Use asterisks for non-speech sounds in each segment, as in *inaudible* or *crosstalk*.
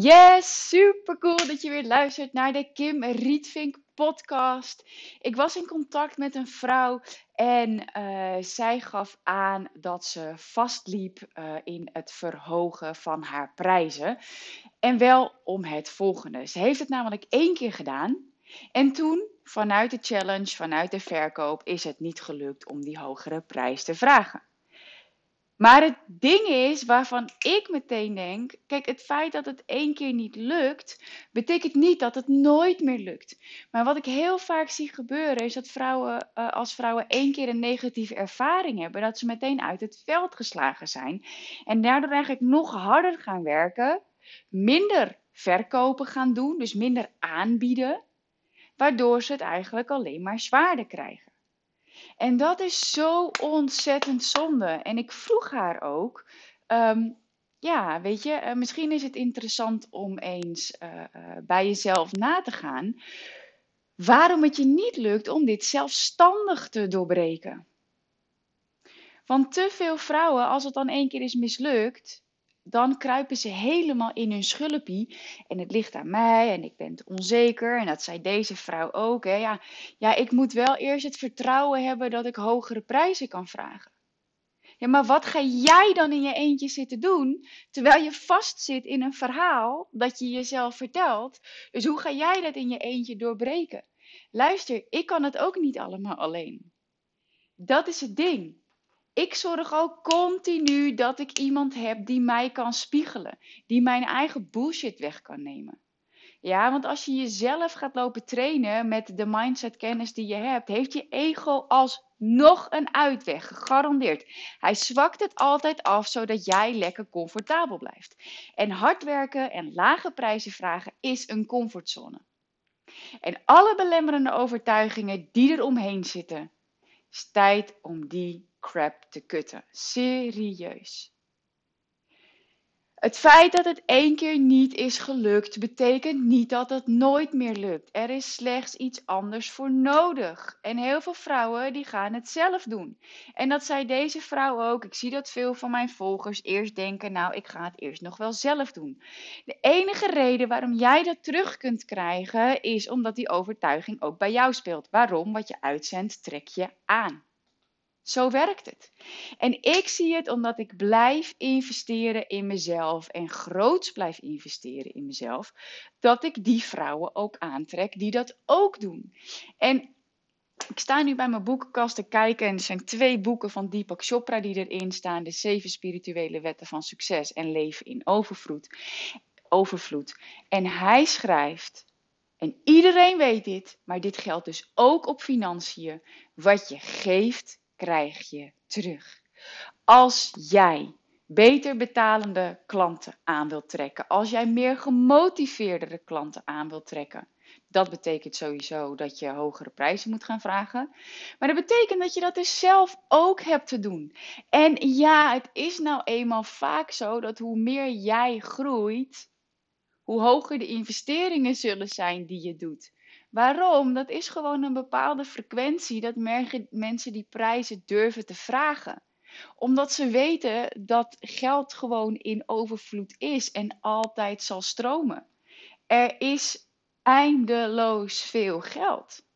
Yes, super cool dat je weer luistert naar de Kim Rietvink podcast. Ik was in contact met een vrouw en eh, zij gaf aan dat ze vastliep eh, in het verhogen van haar prijzen. En wel om het volgende. Ze heeft het namelijk één keer gedaan. En toen, vanuit de challenge, vanuit de verkoop, is het niet gelukt om die hogere prijs te vragen. Maar het ding is waarvan ik meteen denk: kijk, het feit dat het één keer niet lukt, betekent niet dat het nooit meer lukt. Maar wat ik heel vaak zie gebeuren, is dat vrouwen, uh, als vrouwen één keer een negatieve ervaring hebben, dat ze meteen uit het veld geslagen zijn. En daardoor eigenlijk nog harder gaan werken, minder verkopen gaan doen, dus minder aanbieden, waardoor ze het eigenlijk alleen maar zwaarder krijgen. En dat is zo ontzettend zonde. En ik vroeg haar ook. Um, ja, weet je, uh, misschien is het interessant om eens uh, uh, bij jezelf na te gaan. Waarom het je niet lukt om dit zelfstandig te doorbreken. Want te veel vrouwen, als het dan één keer is mislukt, dan kruipen ze helemaal in hun schulpie. En het ligt aan mij en ik ben onzeker. En dat zei deze vrouw ook. Hè. Ja, ja, ik moet wel eerst het vertrouwen hebben dat ik hogere prijzen kan vragen. Ja, maar wat ga jij dan in je eentje zitten doen, terwijl je vastzit in een verhaal dat je jezelf vertelt? Dus hoe ga jij dat in je eentje doorbreken? Luister, ik kan het ook niet allemaal alleen. Dat is het ding. Ik zorg ook continu dat ik iemand heb die mij kan spiegelen, die mijn eigen bullshit weg kan nemen. Ja, want als je jezelf gaat lopen trainen met de mindset kennis die je hebt, heeft je ego alsnog een uitweg, gegarandeerd. Hij zwakt het altijd af zodat jij lekker comfortabel blijft. En hard werken en lage prijzen vragen is een comfortzone. En alle belemmerende overtuigingen die er omheen zitten, is tijd om die crap te kutten. Serieus. Het feit dat het één keer niet is gelukt, betekent niet dat het nooit meer lukt. Er is slechts iets anders voor nodig. En heel veel vrouwen die gaan het zelf doen. En dat zei deze vrouw ook. Ik zie dat veel van mijn volgers eerst denken, nou ik ga het eerst nog wel zelf doen. De enige reden waarom jij dat terug kunt krijgen, is omdat die overtuiging ook bij jou speelt. Waarom? Wat je uitzendt, trek je aan. Zo werkt het. En ik zie het omdat ik blijf investeren in mezelf en groots blijf investeren in mezelf, dat ik die vrouwen ook aantrek die dat ook doen. En ik sta nu bij mijn boekenkast te kijken en er zijn twee boeken van Deepak Chopra die erin staan: De Zeven Spirituele Wetten van Succes en Leven in Overvloed. overvloed. En hij schrijft. En iedereen weet dit, maar dit geldt dus ook op financiën. Wat je geeft, krijg je terug. Als jij beter betalende klanten aan wilt trekken, als jij meer gemotiveerdere klanten aan wilt trekken, dat betekent sowieso dat je hogere prijzen moet gaan vragen. Maar dat betekent dat je dat dus zelf ook hebt te doen. En ja, het is nou eenmaal vaak zo dat hoe meer jij groeit, hoe hoger de investeringen zullen zijn die je doet. Waarom? Dat is gewoon een bepaalde frequentie dat mensen die prijzen durven te vragen. Omdat ze weten dat geld gewoon in overvloed is en altijd zal stromen. Er is eindeloos veel geld.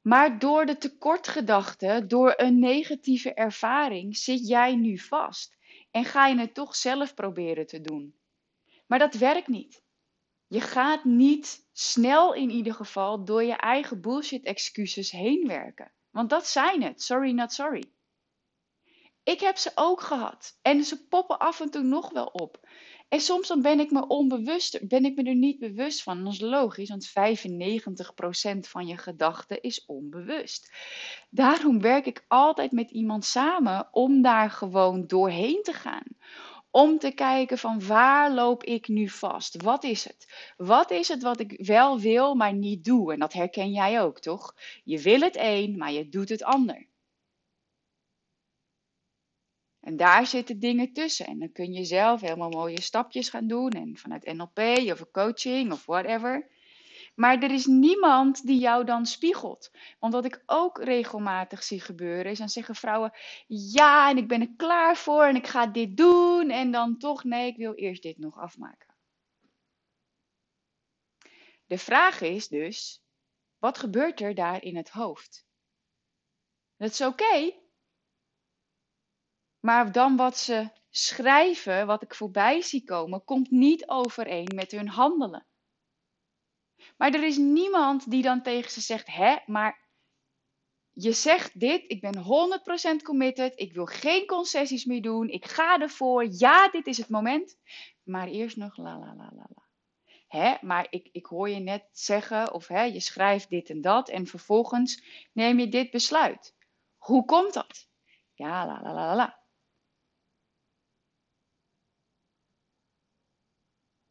Maar door de tekortgedachte, door een negatieve ervaring, zit jij nu vast. En ga je het toch zelf proberen te doen. Maar dat werkt niet. Je gaat niet snel in ieder geval door je eigen bullshit excuses heen werken. Want dat zijn het. Sorry, not sorry. Ik heb ze ook gehad. En ze poppen af en toe nog wel op. En soms dan ben ik me onbewust, ben ik me er niet bewust van. Dat is logisch, want 95% van je gedachten is onbewust. Daarom werk ik altijd met iemand samen om daar gewoon doorheen te gaan Om te kijken van waar loop ik nu vast? Wat is het? Wat is het wat ik wel wil, maar niet doe? En dat herken jij ook, toch? Je wil het een, maar je doet het ander. En daar zitten dingen tussen. En dan kun je zelf helemaal mooie stapjes gaan doen. En vanuit NLP of coaching of whatever. Maar er is niemand die jou dan spiegelt. Want wat ik ook regelmatig zie gebeuren is dan zeggen vrouwen: Ja, en ik ben er klaar voor en ik ga dit doen. En dan toch, nee, ik wil eerst dit nog afmaken. De vraag is dus: wat gebeurt er daar in het hoofd? Dat is oké. maar dan wat ze schrijven, wat ik voorbij zie komen, komt niet overeen met hun handelen. Maar er is niemand die dan tegen ze zegt: hè, maar je zegt dit, ik ben 100% committed, ik wil geen concessies meer doen, ik ga ervoor, ja, dit is het moment. Maar eerst nog la la la la la. Hè, maar ik, ik hoor je net zeggen, of hè, je schrijft dit en dat, en vervolgens neem je dit besluit. Hoe komt dat? Ja, la la la la.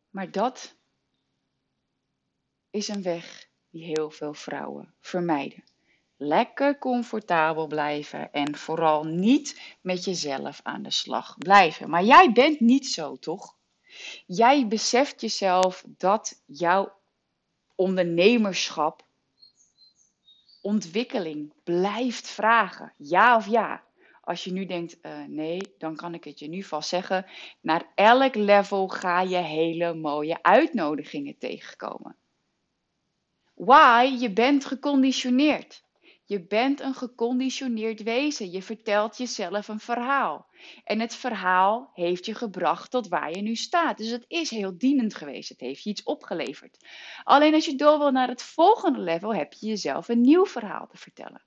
Maar dat is een weg die heel veel vrouwen vermijden. Lekker comfortabel blijven en vooral niet met jezelf aan de slag blijven. Maar jij bent niet zo, toch? Jij beseft jezelf dat jouw ondernemerschap ontwikkeling blijft vragen. Ja of ja? Als je nu denkt, uh, nee, dan kan ik het je nu vast zeggen. Naar elk level ga je hele mooie uitnodigingen tegenkomen. Why? Je bent geconditioneerd. Je bent een geconditioneerd wezen. Je vertelt jezelf een verhaal. En het verhaal heeft je gebracht tot waar je nu staat. Dus het is heel dienend geweest. Het heeft je iets opgeleverd. Alleen als je door wil naar het volgende level, heb je jezelf een nieuw verhaal te vertellen.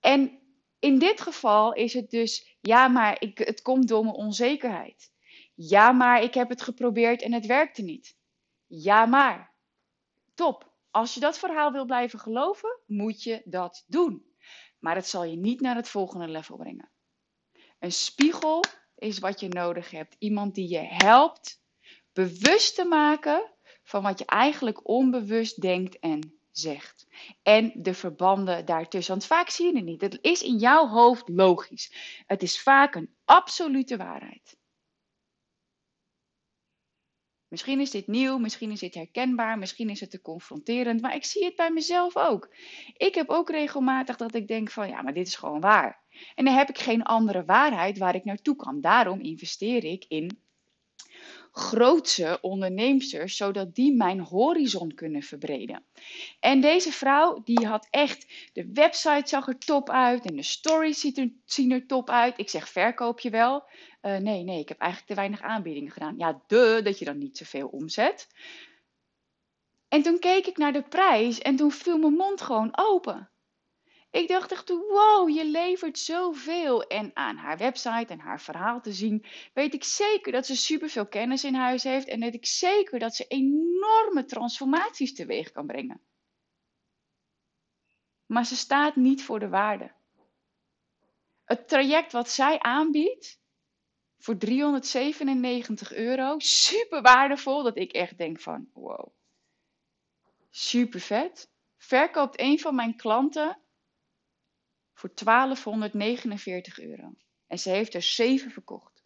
En in dit geval is het dus, ja, maar ik, het komt door mijn onzekerheid. Ja, maar ik heb het geprobeerd en het werkte niet. Ja, maar. Top. Als je dat verhaal wil blijven geloven, moet je dat doen. Maar het zal je niet naar het volgende level brengen. Een spiegel is wat je nodig hebt. Iemand die je helpt bewust te maken van wat je eigenlijk onbewust denkt en zegt. En de verbanden daartussen. Want vaak zie je het niet. Het is in jouw hoofd logisch. Het is vaak een absolute waarheid. Misschien is dit nieuw, misschien is dit herkenbaar, misschien is het te confronterend, maar ik zie het bij mezelf ook. Ik heb ook regelmatig dat ik denk van ja, maar dit is gewoon waar. En dan heb ik geen andere waarheid waar ik naartoe kan. Daarom investeer ik in grootse onderneemsters, zodat die mijn horizon kunnen verbreden. En deze vrouw, die had echt, de website zag er top uit en de stories ziet er, zien er top uit. Ik zeg, verkoop je wel? Uh, nee, nee, ik heb eigenlijk te weinig aanbiedingen gedaan. Ja, de, dat je dan niet zoveel omzet. En toen keek ik naar de prijs en toen viel mijn mond gewoon open. Ik dacht echt, wow, je levert zoveel. En aan haar website en haar verhaal te zien, weet ik zeker dat ze superveel kennis in huis heeft. En weet ik zeker dat ze enorme transformaties teweeg kan brengen. Maar ze staat niet voor de waarde. Het traject wat zij aanbiedt, voor 397 euro, super waardevol, dat ik echt denk van, wow, super vet. Verkoopt een van mijn klanten voor 1249 euro. En ze heeft er 7 verkocht.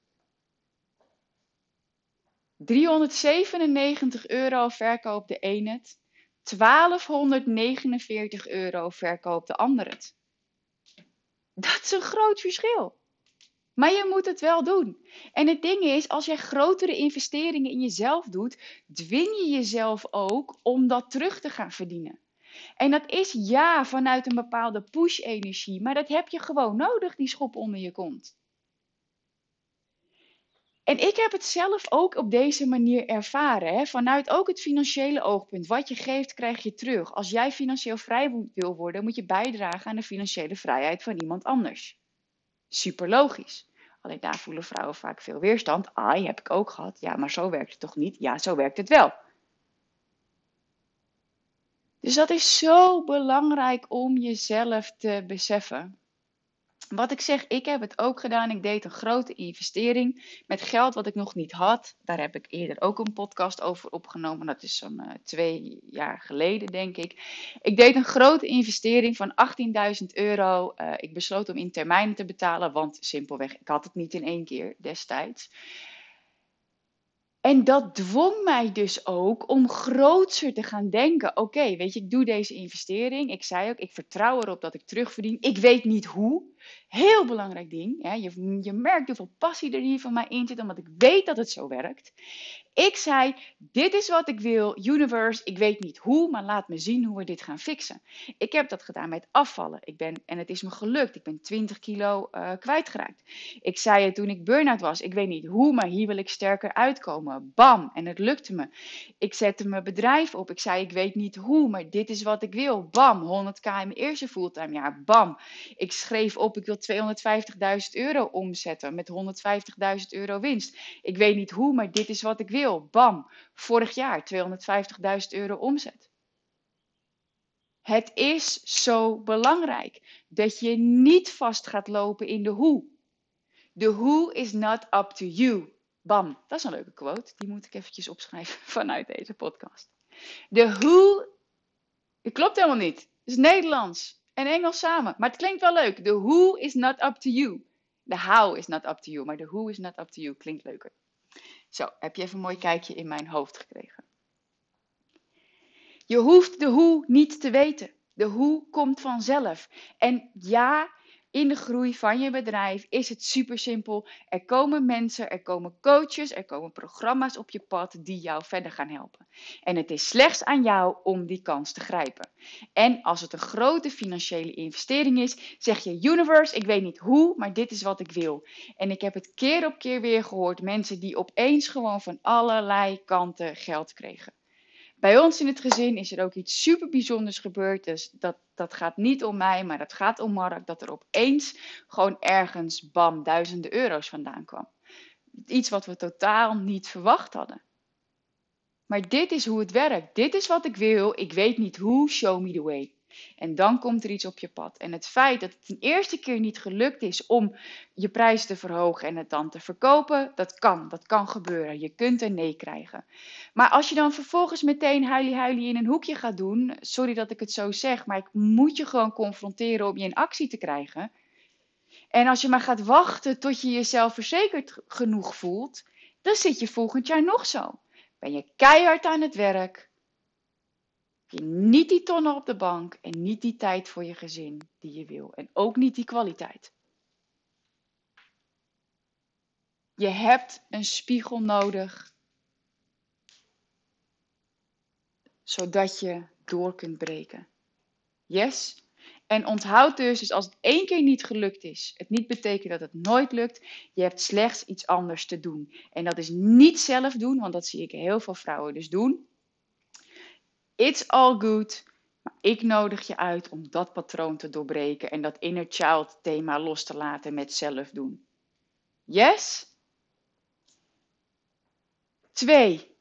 397 euro verkoopt de een het. 1249 euro verkoopt de ander het. Dat is een groot verschil. Maar je moet het wel doen. En het ding is, als jij grotere investeringen in jezelf doet, dwing je jezelf ook om dat terug te gaan verdienen. En dat is ja vanuit een bepaalde push-energie, maar dat heb je gewoon nodig, die schop onder je kont. En ik heb het zelf ook op deze manier ervaren. Hè? Vanuit ook het financiële oogpunt. Wat je geeft, krijg je terug. Als jij financieel vrij wil worden, moet je bijdragen aan de financiële vrijheid van iemand anders. Super logisch. Alleen daar voelen vrouwen vaak veel weerstand. Ai, heb ik ook gehad. Ja, maar zo werkt het toch niet? Ja, zo werkt het wel. Dus dat is zo belangrijk om jezelf te beseffen. Wat ik zeg, ik heb het ook gedaan. Ik deed een grote investering met geld wat ik nog niet had. Daar heb ik eerder ook een podcast over opgenomen. Dat is zo'n uh, twee jaar geleden, denk ik. Ik deed een grote investering van 18.000 euro. Uh, ik besloot om in termijnen te betalen, want simpelweg, ik had het niet in één keer destijds. En dat dwong mij dus ook om grootser te gaan denken. Oké, weet je, ik doe deze investering. Ik zei ook, ik vertrouw erop dat ik terugverdien. Ik weet niet hoe. Heel belangrijk ding. Hè? Je, je merkt hoeveel passie er hier van mij in zit, omdat ik weet dat het zo werkt. Ik zei: Dit is wat ik wil, universe. Ik weet niet hoe, maar laat me zien hoe we dit gaan fixen. Ik heb dat gedaan met afvallen. Ik ben, en het is me gelukt. Ik ben 20 kilo uh, kwijtgeraakt. Ik zei het toen ik burn-out was. Ik weet niet hoe, maar hier wil ik sterker uitkomen. Bam! En het lukte me. Ik zette mijn bedrijf op. Ik zei: Ik weet niet hoe, maar dit is wat ik wil. Bam! 100k in mijn eerste fulltime jaar. Bam! Ik schreef op: Ik wil 250.000 euro omzetten met 150.000 euro winst. Ik weet niet hoe, maar dit is wat ik wil. Bam, vorig jaar 250.000 euro omzet. Het is zo belangrijk dat je niet vast gaat lopen in de hoe. The who is not up to you. Bam, dat is een leuke quote. Die moet ik eventjes opschrijven *laughs* vanuit deze podcast. De who, het klopt helemaal niet. Het is Nederlands en Engels samen. Maar het klinkt wel leuk. The who is not up to you. De how is not up to you. Maar de who is not up to you klinkt leuker. Zo, heb je even een mooi kijkje in mijn hoofd gekregen. Je hoeft de hoe niet te weten. De hoe komt vanzelf. En ja, in de groei van je bedrijf is het super simpel. Er komen mensen, er komen coaches, er komen programma's op je pad die jou verder gaan helpen. En het is slechts aan jou om die kans te grijpen. En als het een grote financiële investering is, zeg je universe, ik weet niet hoe, maar dit is wat ik wil. En ik heb het keer op keer weer gehoord, mensen die opeens gewoon van allerlei kanten geld kregen. Bij ons in het gezin is er ook iets super bijzonders gebeurd. Dus dat, dat gaat niet om mij, maar dat gaat om Mark. Dat er opeens gewoon ergens, bam, duizenden euro's vandaan kwam. Iets wat we totaal niet verwacht hadden. Maar dit is hoe het werkt. Dit is wat ik wil. Ik weet niet hoe. Show me the way. En dan komt er iets op je pad. En het feit dat het een eerste keer niet gelukt is om je prijs te verhogen en het dan te verkopen, dat kan. Dat kan gebeuren. Je kunt een nee krijgen. Maar als je dan vervolgens meteen huilie-huilie in een hoekje gaat doen, sorry dat ik het zo zeg, maar ik moet je gewoon confronteren om je in actie te krijgen. En als je maar gaat wachten tot je jezelf verzekerd genoeg voelt, dan zit je volgend jaar nog zo. Ben je keihard aan het werk, je niet die tonnen op de bank en niet die tijd voor je gezin die je wil. En ook niet die kwaliteit. Je hebt een spiegel nodig, zodat je door kunt breken. Yes? En onthoud dus, dus als het één keer niet gelukt is, het niet betekent dat het nooit lukt. Je hebt slechts iets anders te doen. En dat is niet zelf doen, want dat zie ik heel veel vrouwen dus doen. It's all good. Maar ik nodig je uit om dat patroon te doorbreken en dat inner child thema los te laten met zelf doen. Yes? Twee.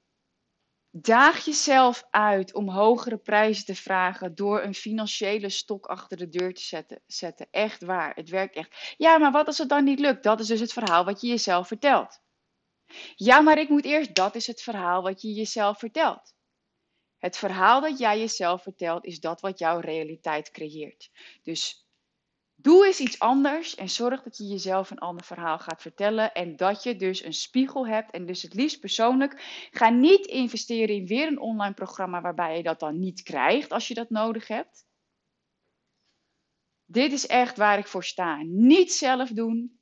Daag jezelf uit om hogere prijzen te vragen door een financiële stok achter de deur te zetten. zetten. Echt waar, het werkt echt. Ja, maar wat als het dan niet lukt? Dat is dus het verhaal wat je jezelf vertelt. Ja, maar ik moet eerst, dat is het verhaal wat je jezelf vertelt. Het verhaal dat jij jezelf vertelt is dat wat jouw realiteit creëert. Dus doe eens iets anders en zorg dat je jezelf een ander verhaal gaat vertellen en dat je dus een spiegel hebt en dus het liefst persoonlijk. Ga niet investeren in weer een online programma waarbij je dat dan niet krijgt als je dat nodig hebt. Dit is echt waar ik voor sta. Niet zelf doen,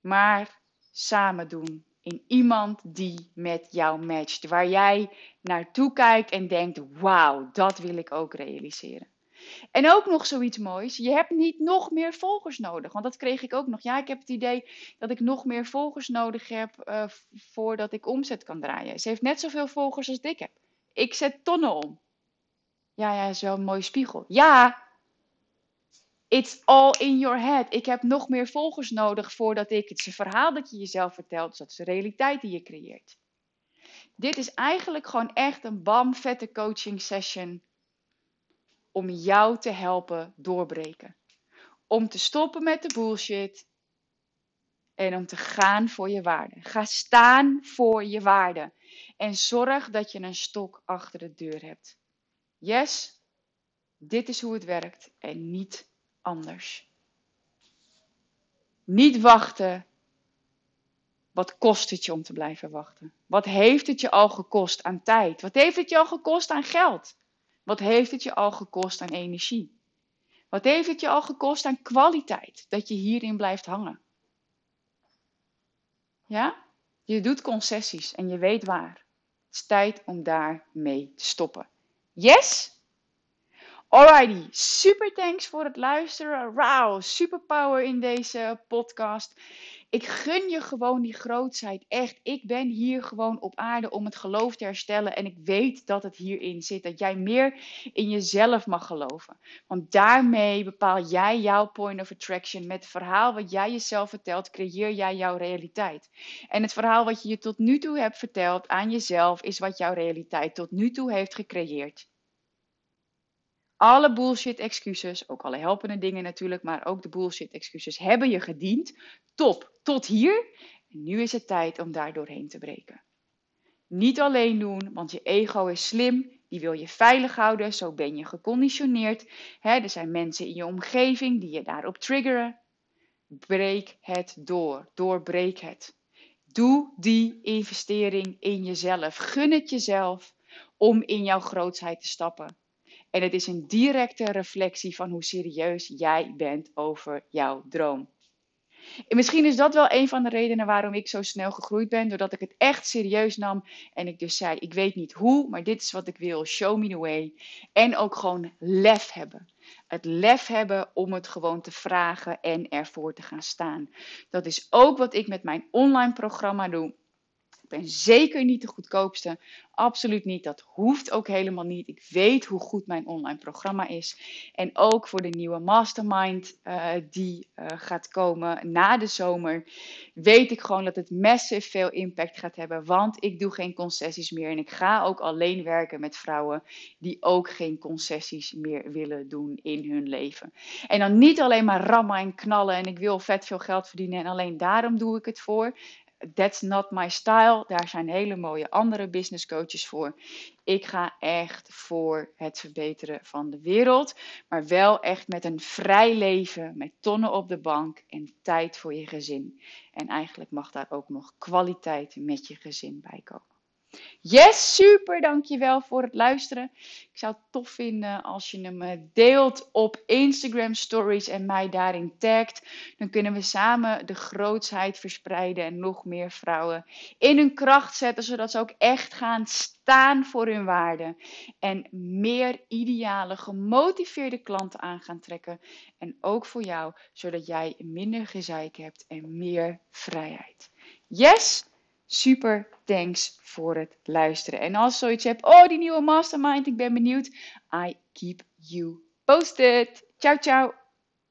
maar samen doen in iemand die met jou matcht. Waar jij naartoe kijkt en denkt: wauw, dat wil ik ook realiseren. En ook nog zoiets moois. Je hebt niet nog meer volgers nodig. Want dat kreeg ik ook nog. Ja, ik heb het idee dat ik nog meer volgers nodig heb uh, voordat ik omzet kan draaien. Ze heeft net zoveel volgers als ik heb. Ik zet tonnen om. Ja, ja, een mooie spiegel. Ja, It's all in your head. Ik heb nog meer volgers nodig voordat ik het verhaal dat je jezelf vertelt. Dus dat is de realiteit die je creëert. Dit is eigenlijk gewoon echt een bam vette coaching session om jou te helpen doorbreken. om te stoppen met de bullshit en om te gaan voor je waarde. Ga staan voor je waarde en zorg dat je een stok achter de deur hebt. Yes, dit is hoe het werkt en niet anders. Niet wachten. Wat kost het je om te blijven wachten? Wat heeft het je al gekost aan tijd? Wat heeft het je al gekost aan geld? Wat heeft het je al gekost aan energie? Wat heeft het je al gekost aan kwaliteit dat je hierin blijft hangen? Ja? Je doet concessies en je weet waar. Het is tijd om daarmee te stoppen. Yes? Alrighty, super thanks voor het luisteren. Wow, super power in deze podcast. Ik gun je gewoon die grootheid. Echt, ik ben hier gewoon op aarde om het geloof te herstellen. En ik weet dat het hierin zit. Dat jij meer in jezelf mag geloven. Want daarmee bepaal jij jouw point of attraction. Met het verhaal wat jij jezelf vertelt, creëer jij jouw realiteit. En het verhaal wat je je tot nu toe hebt verteld aan jezelf, is wat jouw realiteit tot nu toe heeft gecreëerd. Alle bullshit excuses, ook alle helpende dingen natuurlijk, maar ook de bullshit excuses hebben je gediend. Top, tot hier. En nu is het tijd om daar doorheen te breken. Niet alleen doen, want je ego is slim, die wil je veilig houden, zo ben je geconditioneerd. er zijn mensen in je omgeving die je daarop triggeren. Breek het door, doorbreek het. Doe die investering in jezelf. Gun het jezelf om in jouw grootheid te stappen. En het is een directe reflectie van hoe serieus jij bent over jouw droom. En misschien is dat wel een van de redenen waarom ik zo snel gegroeid ben. Doordat ik het echt serieus nam. En ik dus zei: Ik weet niet hoe, maar dit is wat ik wil. Show me the way. En ook gewoon lef hebben. Het lef hebben om het gewoon te vragen en ervoor te gaan staan. Dat is ook wat ik met mijn online programma doe ben zeker niet de goedkoopste. Absoluut niet. Dat hoeft ook helemaal niet. Ik weet hoe goed mijn online programma is. En ook voor de nieuwe mastermind uh, die uh, gaat komen na de zomer, weet ik gewoon dat het massive veel impact gaat hebben. Want ik doe geen concessies meer. En ik ga ook alleen werken met vrouwen die ook geen concessies meer willen doen in hun leven. En dan niet alleen maar rammen en knallen en ik wil vet veel geld verdienen en alleen daarom doe ik het voor. That's not my style. Daar zijn hele mooie andere business coaches voor. Ik ga echt voor het verbeteren van de wereld. Maar wel echt met een vrij leven. Met tonnen op de bank en tijd voor je gezin. En eigenlijk mag daar ook nog kwaliteit met je gezin bij komen. Yes, super, dankjewel voor het luisteren. Ik zou het tof vinden als je hem eh, deelt op Instagram stories en mij daarin tagt. Dan kunnen we samen de grootsheid verspreiden en nog meer vrouwen in hun kracht zetten, zodat ze ook echt gaan staan voor hun waarde. En meer ideale, gemotiveerde klanten aan gaan trekken. En ook voor jou, zodat jij minder gezeik hebt en meer vrijheid. Yes! Super thanks voor het luisteren. En als zoiets hebt, oh die nieuwe mastermind, ik ben benieuwd. I keep you posted. Ciao, ciao.